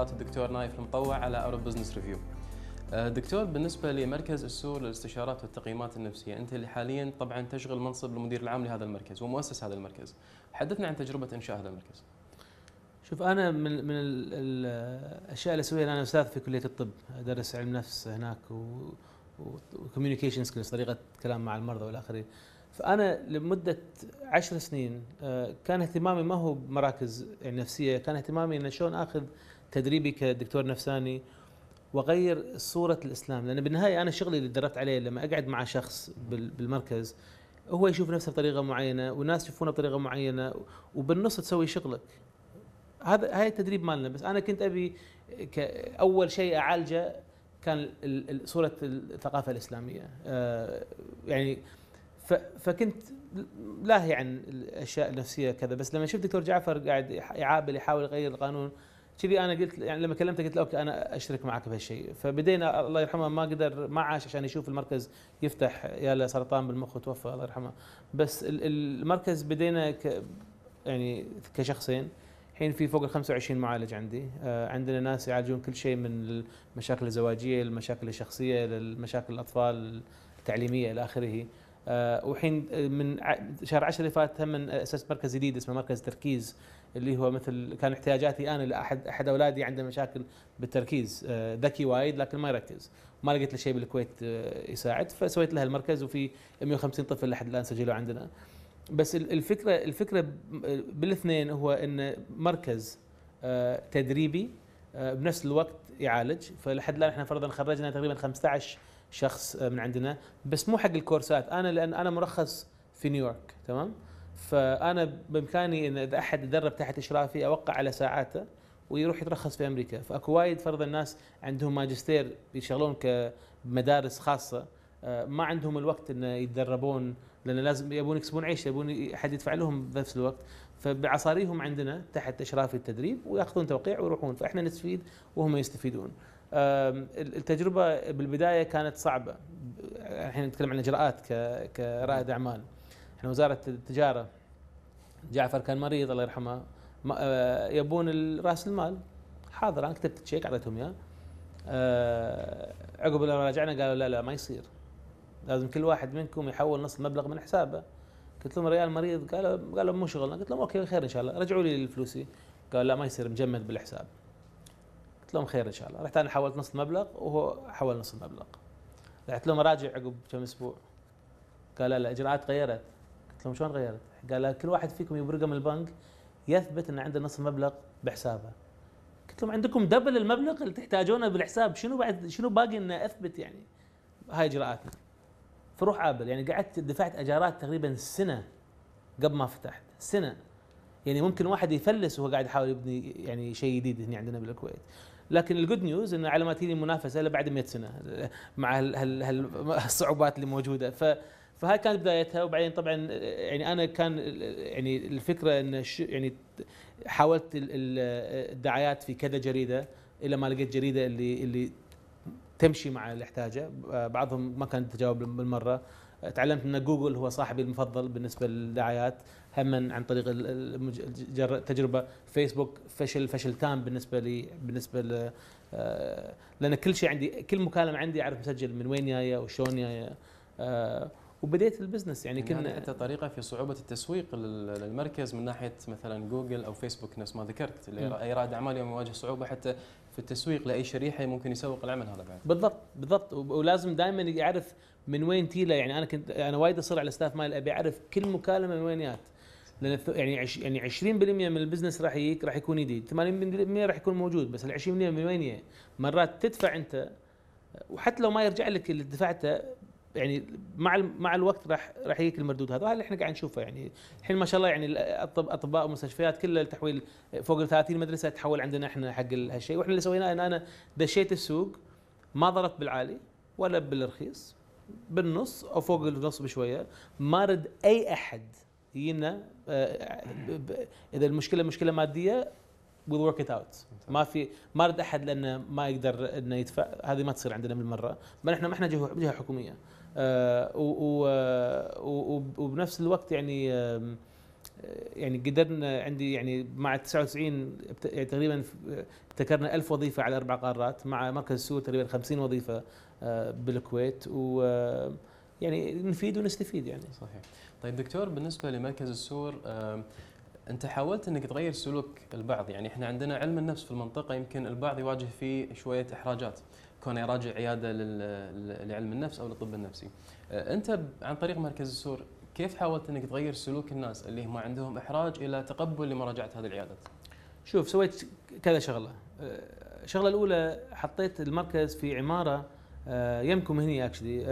حلقات الدكتور نايف المطوع على أورب Business Review. دكتور بالنسبة لمركز السور للاستشارات والتقييمات النفسية، أنت اللي حاليا طبعا تشغل منصب المدير العام لهذا المركز ومؤسس هذا المركز. حدثنا عن تجربة إنشاء هذا المركز. شوف أنا من من ال- ال- الأشياء اللي أسويها أنا أستاذ في كلية الطب أدرس علم نفس هناك و communication skills طريقة كلام مع المرضى والآخرين فأنا لمدة عشر سنين آه، كان اهتمامي ما هو بمراكز نفسية كان اهتمامي إن شلون آخذ تدريبي كدكتور نفساني وأغير صورة الإسلام. لأن بالنهاية أنا شغلي اللي تدربت عليه لما أقعد مع شخص بال- بالمركز هو يشوف نفسه بطريقة معينة وناس يشوفونه بطريقة معينة وبالنص تسوي شغلك. هذا هاي التدريب مالنا. بس أنا كنت أبي أول شيء أعالجه كان صورة الثقافة الإسلامية. آه، يعني فكنت لاهي عن الأشياء النفسية كذا. بس لما شفت دكتور جعفر قاعد يعابل يحاول يغير القانون كذي أنا قلت يعني لما كلمته قلت له okay أنا أشترك معك بهالشيء. فبدينا الله يرحمه ما قدر ما عاش عشان يشوف المركز يفتح ياله سرطان بالمخ وتوفى الله يرحمه. بس ال- المركز بدينا ك يعني كشخصين. الحين في فوق ال 25 معالج عندي. آه، عندنا ناس يعالجون كل شيء من المشاكل الزواجية للمشاكل الشخصية للمشاكل الأطفال التعليمية إلى آخره. آه، وحين من شهر 10 اللي فات هم اسست مركز جديد اسمه مركز تركيز. اللي هو مثل كان احتياجاتي أنا لاحد أحد أولادي عنده مشاكل بالتركيز آه، ذكي وايد لكن ما يركز. ما لقيت له شيء بالكويت آه، يساعد. فسويت له المركز وفي 150 طفل لحد الآن سجلوا عندنا. بس ال- الفكرة الفكرة بالاثنين هو إن مركز آه، تدريبي بنفس الوقت يعالج. فلحد الآن إحنا فرضا خرجنا تقريبا 15 شخص من عندنا. بس مو حق الكورسات. أنا لأن أنا مرخص في نيويورك تمام؟ فأنا بإمكاني إن إذا أحد يدرب تحت إشرافي أوقع على ساعاته ويروح يترخص في أمريكا فأكو وايد فرضا الناس عندهم ماجستير يشتغلون كمدارس خاصة آه، ما عندهم الوقت إن يتدربون لأن لازم يبون يكسبون عيش يبون أحد يدفع لهم بنفس الوقت فبعصاريهم عندنا تحت اشراف التدريب ويأخذون توقيع ويروحون فإحنا نستفيد وهم يستفيدون. التجربة بالبداية كانت صعبة الحين نتكلم عن إجراءات كرائد أعمال. إحنا وزارة التجارة جعفر كان مريض الله يرحمه آه، يبون رأس المال. حاضر أنا كتبت check أعطيتهم إياه. آه، عقب لما راجعنا قالوا لا لا ما يصير. لازم كل واحد منكم يحول نص المبلغ من حسابه. قلت لهم ريال مريض قالوا قالوا مو شغلنا. قلت لهم okay خير إن شاء الله. رجعوا لي فلوسي قال لا ما يصير مجمد بالحساب. قلت لهم خير إن شاء الله. رحت أنا حولت نص المبلغ وهو حول نص المبلغ. رحت لهم اراجع عقب كم أسبوع. قال لا لا الاجراءات تغيرت قلت لهم شلون غيرت؟ قال كل واحد فيكم يبي رقم البنك يثبت إن عنده نص المبلغ بحسابه. قلت لهم عندكم دبل المبلغ اللي تحتاجونه بالحساب شنو بعد شنو باقي ان أثبت يعني؟ هاي إجراءاتنا. فروح عابل يعني قعدت دفعت أجارات تقريبا سنة قبل ما فتحت سنة. يعني ممكن واحد يفلس وهو قاعد يحاول يبني يعني شيء جديد هنا عندنا بالكويت. لكن الجود نيوز انه على ما تجيني المنافسه بعد 100 سنة مع هال- هال- هال- الصعوبات اللي موجودة. ف فهاي كانت بدايتها وبعدين طبعا يعني أنا كان يعني الفكرة إن يعني حاولت ال- ال- الدعايات في كذا جريدة إلى ما لقيت جريدة اللي اللي تمشي مع اللي احتاجه بعضهم ما كانت تجاوب بالمرة. تعلمت إن جوجل هو صاحبي المفضل بالنسبة للدعايات. هم عن طريق التجربه فيسبوك فشل فشل تام بالنسبة لي بالنسبة ل آه، لأن كل شيء عندي كل مكالمة عندي أعرف مسجل من وين جاية وشلون جاية. آه، وبديت ال business. يعني يعني كنا حتى طريقة في صعوبة التسويق لل- للمركز من ناحية مثلا جوجل أو فيسبوك نفس ما ذكرت؟ اللي. أي رائد أعمال يوم يواجه صعوبة حتى في التسويق لأي شريحة ممكن يسوق العمل هذا بعد؟ بالضبط بالضبط. ولازم دائما يعرف من وين تيله يعني أنا كنت أنا وايد اصر على ال staff مالي أبي أعرف كل مكالمة من وين جات. لأن يعني عش يعني 20% من ال business راح يجيك راح يكون جديد 80% راح يكون موجود. بس ال 20% من وين؟ مرات تدفع أنت وحتى لو ما يرجع لك اللي دفعته يعني مع مع الوقت راح راح يجيك المردود. هذا وهذا اللي إحنا قاعد نشوفه. يعني الحين ما شاء الله يعني الأطب- أطباء ومستشفيات كلها التحويل فوق ال 30 مدرسة تحول عندنا إحنا حق ال- هالشيء. وإحنا اللي سويناه إن أنا دشيت السوق ما ضربت بالعالي ولا بالرخيص بالنص أو فوق النص بشوية. ما رد أي أحد يجينا آه، إذا المشكلة مشكلة مادية we'll work it out ما في ما رد أحد لأنه ما يقدر إنه يدفع. هذه ما تصير عندنا بالمرة. بل إحنا ما إحنا جهة حكومية. وبنفس الوقت يعني يعني قدرنا عندي يعني مع 99 يعني تقريبا ابتكرنا 1000 وظيفة على أربع قارات مع مركز السور تقريبا 50 وظيفة آه، بالكويت. و يعني نفيد ونستفيد يعني. صحيح. طيب دكتور بالنسبة لمركز السور أنت حاولت إنك تغير سلوك البعض. يعني إحنا عندنا علم النفس في المنطقة يمكن البعض يواجه فيه شوية إحراجات. كونه يراجع عيادة لعلم النفس أو للطب النفسي. آه، أنت عن طريق مركز السور كيف حاولت إنك تغير سلوك الناس اللي هم عندهم إحراج إلى تقبل لمراجعة هذه العيادات شوف سويت كذا شغلة. آه، الشغلة الأولى حطيت المركز في عمارة آه، يمكم هني actually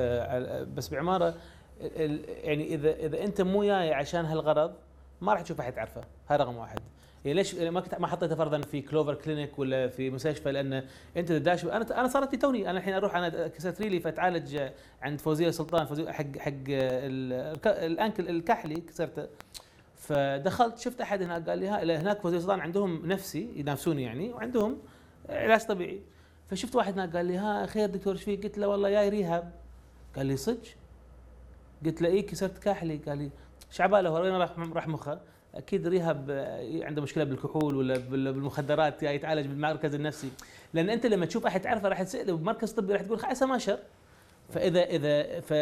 بس بعمارة يعني إذا إذا أنت مو جاي عشان هالغرض ما راح تشوف أحد تعرفه هذا رقم واحد. يعني ليش ما ما حطيته فرضا في Clover Clinic ولا في مستشفى؟ لأن أنت داش أنا أنا صارت لي توني. أنا الحين أروح أنا كسرت ريلي فتعالج عند فوزية سلطان فوزية حق حق الانكل الكحلي كسرته. فدخلت شفت أحد هناك قال لي هناك فوزية سلطان عندهم نفسي ينافسوني يعني وعندهم علاج طبيعي. فشفت واحد هناك قال لي ها خير دكتور إيش فيك؟ قلت له والله جاي ريهاب. قال لي صدق؟ قلت له اي كسرت كاحلي قال لي شعبالة وين راح راح مخه؟ أكيد ريهاب عنده مشكلة بالكحول ولا بالمخدرات يتعالج بالمركز النفسي. لأن أنت لما تشوف أحد تعرفه راح تساله بمركز طبي راح تقول خلاص ما شر فإذا إذا ف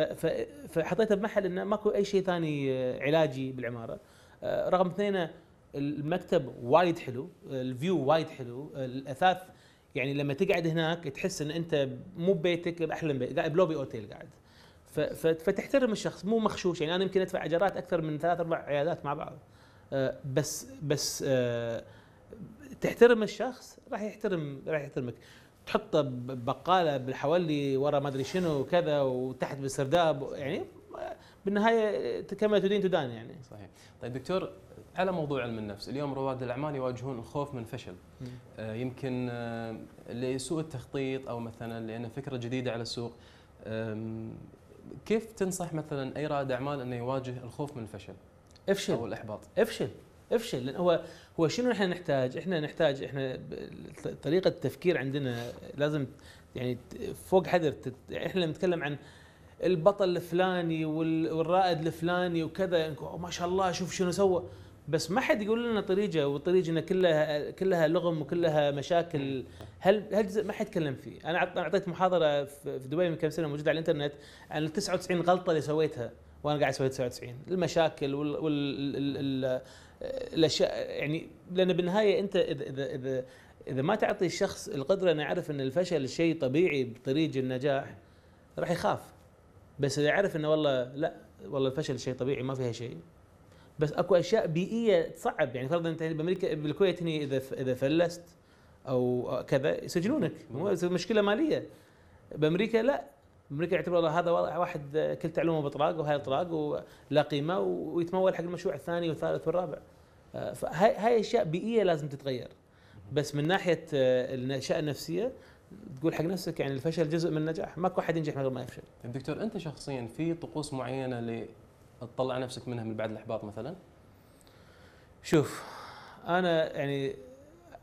ف فحطيته بمحل إنه ماكو أي شيء ثاني علاجي بالعمارة. آه، رقم اثنين المكتب وايد حلو ال view وايد حلو الأثاث يعني لما تقعد هناك تحس إن أنت مو ببيتك بأحلى بيت قاعد بلوبي أوتيل قاعد. فتحترم الشخص مو مخشوش يعني أنا يمكن أدفع اجارات أكثر من ثلاث أربع عيادات مع بعض. آه، بس بس آه، تحترم الشخص راح يحترم راح يحترمك. تحطه بقالة بالحولي ورا ما أدري شنو وكذا وتحت بالسرداب يعني بالنهاية كما تدين تدان يعني. صحيح. طيب دكتور على موضوع علم النفس اليوم رواد الأعمال يواجهون الخوف من الفشل آه يمكن آه لسوء التخطيط أو مثلا لأن فكرة جديدة على السوق كيف تنصح مثلا أي رائد أعمال إنه يواجه الخوف من الفشل؟ إفشل. أو الإحباط. إفشل. إفشل. لأن هو هو شنو إحنا نحتاج؟ إحنا نحتاج إحنا طريقة التفكير عندنا لازم يعني فوق حذر إحنا لما نتكلم عن البطل الفلاني والرائد الفلاني وكذا يعني ما شاء الله شوف شنو سوى. بس ما حد يقول لنا طريقة وطريقنا كلها كلها لغم وكلها مشاكل. هل هل ما حد يتكلم فيه. أنا أعطيت محاضرة في دبي من كم سنة موجودة على الإنترنت عن ال 99 غلطة اللي سويتها وأنا قاعد أسوي 99 المشاكل وال, وال الأشياء يعني لأن بالنهاية أنت إذا إذا إذا, إذا ما تعطي الشخص القدرة إنه يعرف إن الفشل شيء طبيعي بطريق النجاح راح يخاف. بس إذا يعرف إنه والله لا والله الفشل شيء طبيعي ما فيها شيء. بس أكو أشياء بيئية تصعب. يعني فرضا أنت بأمريكا بالكويت هنا إذا إذا فلست أو كذا يسجنونك مشكلة مالية. بأمريكا لا. بأمريكا يعتبر هذا واحد كل تعلومه بطراق وهاي طراق ولا قيمة ويتمول حق المشروع الثاني والثالث والرابع. آه، فهاي هاي أشياء بيئية لازم تتغير. بس من ناحية آه، الاشياء النفسية تقول حق نفسك يعني الفشل جزء من النجاح. ماكو أحد ينجح من غير ما يفشل. دكتور أنت شخصيا في طقوس معينة تطلع نفسك منها من بعد الإحباط مثلا؟ شوف أنا يعني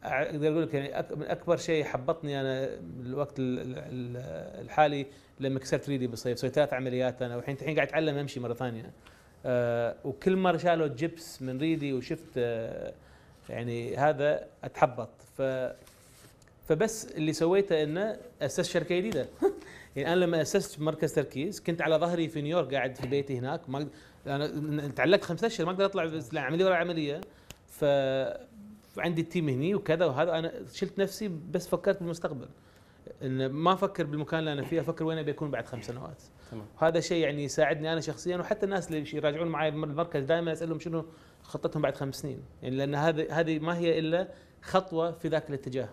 أقدر أقول لك يعني من أكبر شيء حبطني أنا بالوقت الحالي لما كسرت ريلي بالصيف سويت ثلاث عمليات أنا والحين الحين قاعد أتعلم أمشي مرة ثانية أه وكل مرة شالوا جبس من ريلي وشفت أه يعني هذا أتحبط ف فبس اللي سويته إنه أسست شركة جديدة. يعني أنا لما أسست مركز تركيز كنت على ظهري في نيويورك قاعد في بيتي هناك. ما أنا تعلقت خمسة أشهر ما أقدر أطلع عملية ورا عملية. ف عندي ال team هني وكذا وهذا. أنا شلت نفسي بس فكرت بالمستقبل. إن ما أفكر بالمكان اللي أنا فيه أفكر وين ابي اكون بعد خمس سنوات. تمام. وهذا شيء يعني يساعدني أنا شخصيا وحتى الناس اللي يراجعون معي المركز دائما أسألهم شنو خطتهم بعد خمس سنين. يعني لأن هذه هذه ما هي إلا خطوة في ذاك الاتجاه.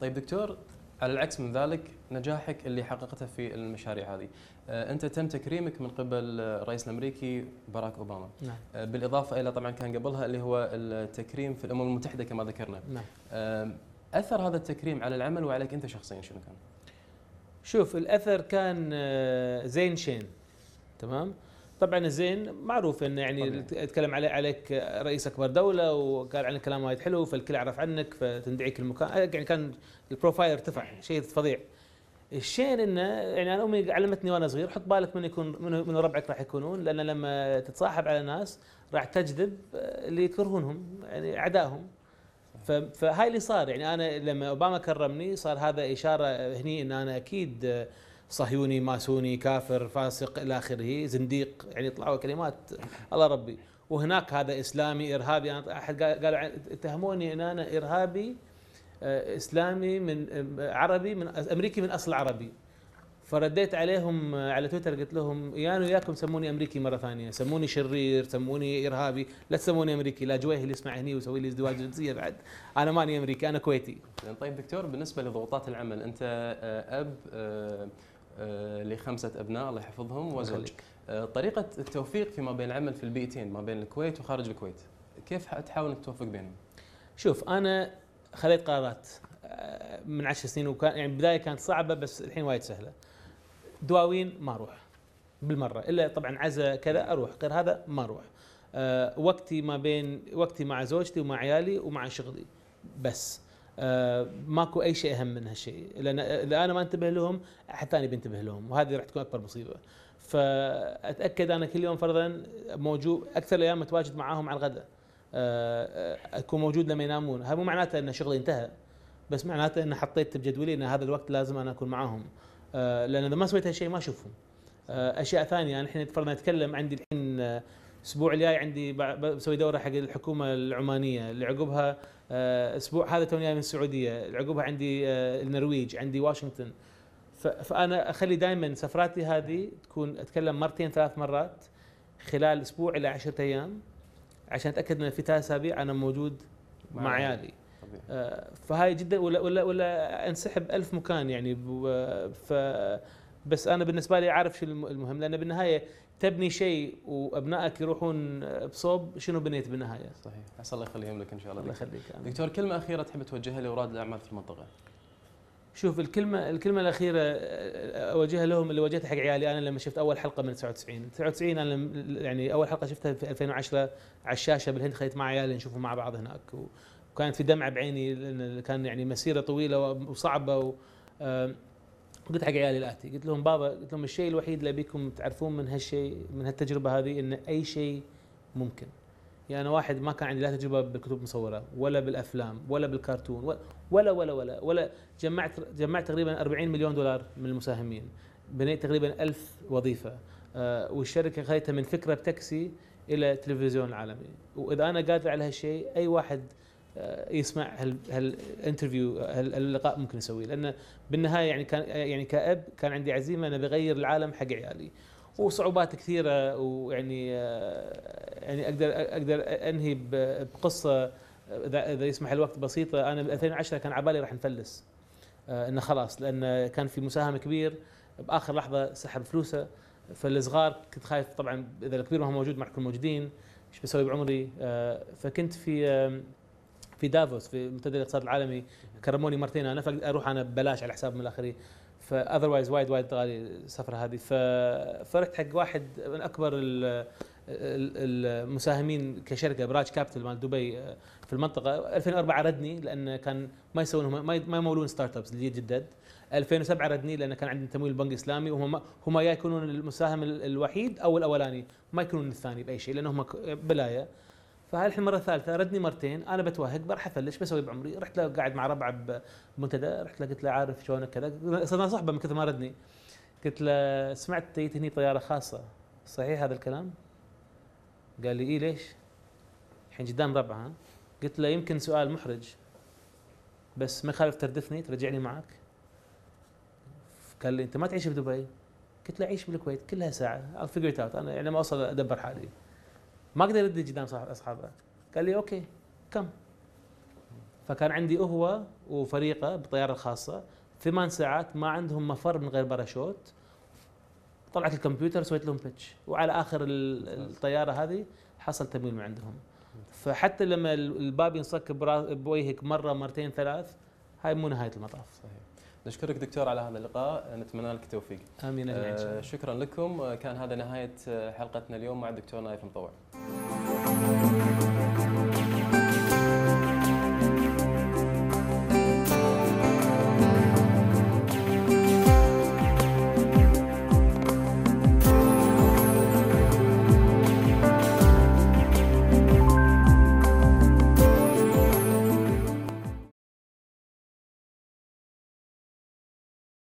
طيب دكتور على العكس من ذلك نجاحك اللي حققته في المشاريع هذه. آه، أنت تم تكريمك من قبل الرئيس الأمريكي باراك أوباما. نعم. آه، بالإضافة إلى طبعا كان قبلها اللي هو التكريم في الأمم المتحدة كما ذكرنا. نعم. أثر هذا التكريم على العمل وعليك أنت شخصيا شنو كان؟ شوف الأثر كان آه، زين شين تمام؟ طبعا الزين معروف إنه يعني يتكلم عليه عليك رئيس أكبر دولة وقال عنك كلام وايد حلو فالكل يعرف عنك فتندعيك المكان يعني كان البروفايل ارتفع شيء فظيع. الشين إنه يعني أنا أمي علمتني وأنا صغير حط بالك من يكون من, من ربعك راح يكونون لأن لما تتصاحب على ناس راح تجذب اللي يكرهونهم يعني أعدائهم. فهاي اللي صار. يعني أنا لما أوباما كرمني صار هذا إشارة هني إن أنا أكيد صهيوني ماسوني كافر فاسق إلى آخره زنديق يعني طلعوا كلمات. الله ربي. وهناك هذا إسلامي إرهابي. أنا أحد قالوا اتهموني إن أنا إرهابي آه، إسلامي من آه، عربي من أمريكي من أصل عربي. فرديت عليهم آه، على تويتر قلت لهم يا وياكم سموني أمريكي مرة ثانية. سموني شرير سموني إرهابي. لا تسموني أمريكي لا جويهل يسمع هني ويسوي لي ازدواج جنسية بعد. أنا ماني أمريكي أنا كويتي. طيب دكتور بالنسبة لضغوطات العمل أنت أب لخمسة أبناء الله يحفظهم. وزوج طريقة التوفيق فيما بين العمل في البيئتين ما بين الكويت وخارج الكويت. كيف تحاول إنك توفق بينهم؟ شوف أنا خذيت قرارات آه، من عشر سنين وكان يعني بداية كانت صعبة بس الحين وايد سهلة. دواوين ما أروح بالمرة إلا طبعا عزا كذا أروح غير هذا ما أروح. أه وقتي ما بين وقتي مع زوجتي ومع عيالي ومع شغلي بس. ماكو أي شيء أهم من هالشيء. لأن إذا أنا ما انتبه لهم أحد ثاني بينتبه لهم وهذه راح تكون أكبر مصيبة. فأتأكد أنا كل يوم فرضا موجود أكثر الأيام متواجد معاهم على الغداء. آه، أكون موجود لما ينامون. هذا مو معناته إن شغلي انتهى بس معناته إن حطيت بجدولي إن هذا الوقت لازم أنا أكون معاهم. آه، لأن إذا ما سويت هالشيء ما أشوفهم. آه، أشياء ثانية أنا الحين فرضا نتكلم عندي الحين الأسبوع الجاي عندي بسوي دورة حق الحكومة العمانية. اللي عقبها أسبوع هذا توني من السعودية. اللي عقبها عندي النرويج عندي واشنطن. فأنا أخلي دائما سفراتي هذه تكون أتكلم مرتين ثلاث مرات خلال أسبوع إلى عشرة أيام عشان أتأكد إن في ثلاث أسابيع أنا موجود مع, مع عيالي. آه فهاي جدا ولا ولا ولا أنسحب ألف مكان يعني. ف بس أنا بالنسبة لي عارف شو المهم. لأن بالنهاية تبني شيء وأبنائك يروحون بصوب شنو بنيت بالنهاية؟ صحيح. عسى الله يخليهم لك إن شاء الله. الله يخليك دكتور كلمة أخيرة تحب توجهها لأوراد الأعمال في المنطقة؟ شوف الكلمة الكلمة الأخيرة أوجهها لهم اللي وجهتها حق عيالي أنا لما شفت أول حلقة من 99 99 أنا يعني أول حلقة شفتها في 2010 على الشاشة بالهند خليت مع عيالي نشوفه مع بعض هناك. وكانت في دمعة بعيني لأن كان يعني مسيرة طويلة وصعبة و قلت حق عيالي الآتي قلت لهم بابا قلت لهم الشيء الوحيد اللي أبيكم تعرفون من هالشيء من هالتجربة هذه إن أي شيء ممكن. يعني أنا واحد ما كان عندي لا تجربة بالكتب المصورة ولا بالأفلام ولا بالكرتون ولا ولا ولا ولا جمعت جمعت تقريبا 40 مليون دولار من المساهمين. بنيت تقريبا ألف وظيفة. آه والشركة خليتها من فكرة بتاكسي إلى تلفزيون العالمي وإذا أنا قادر على هالشيء أي واحد آه يسمع هالانترفيو هاللقاء ممكن يسويه لأن بالنهاية يعني كان يعني كأب كان عندي عزيمة أنا بغير العالم حق عيالي. وصعوبات كثيرة ويعني آه، يعني أقدر أقدر أنهي بقصة إذا إذا يسمح الوقت بسيطة. أنا ب 2010 كان عبالي راح نفلس. آه، إنه خلاص لأن كان في مساهم كبير. بآخر لحظة سحب فلوسه. فالصغار كنت خايف طبعا إذا الكبير ما هو موجود معكم موجودين. إيش بسوي بعمري؟ فكنت في في دافوس في منتدى الاقتصاد العالمي كرموني مرتين أنا أروح أنا ببلاش على حساب من الاخرين ف otherwise وايد وايد غالي السفره هذه. فرحت حق واحد من أكبر المساهمين كشركة أبراج كابيتال مال دبي في المنطقة. 2004 ردني لأن كان ما يسوون ما يمولون start-ups اللي جدد 2007 ردني لأن كان عندي تمويل بنك إسلامي. وهم هم يا يكونون المساهم الوحيد أو الأولاني. ما يكونون الثاني بأي شيء لأنهم بلاية. فهاي الحين مرة ثالثة ردني مرتين أنا بتوهق بروح أفلش بسوي بعمري رحت له قاعد مع ربعة بمنتدى رحت له قلت له عارف شلونك كذا صرنا صحبة من كثر ما ردني. قلت له سمعت جيت هني طيارة خاصة صحيح هذا الكلام؟ قال لي اي ليش؟ الحين قدام ربعة قلت له يمكن سؤال محرج بس ما يخالف تردفني ترجعني معك؟ قال لي أنت ما تعيش بدبي قلت له أعيش بالكويت كلها ساعة I'll figure it out أنا يعني ما أوصل أدبر حالي. ما أقدر ارد قدام أصحابه. قال لي okay كم؟ فكان عندي هو وفريقه بالطياره الخاصة ثمان ساعات ما عندهم مفر من غير باراشوت. طلعت الكمبيوتر سويت لهم pitch وعلى آخر الطيارة هذه حصل تمويل من عندهم. فحتى لما الباب ينصك بوجهك مرة مرتين ثلاث هاي مو نهاية المطاف. صحيح. نشكرك دكتور على هذا اللقاء. نتمنى لك التوفيق. آمين آه شكرا لكم. كان هذا نهاية حلقتنا اليوم مع الدكتور نايف مطوع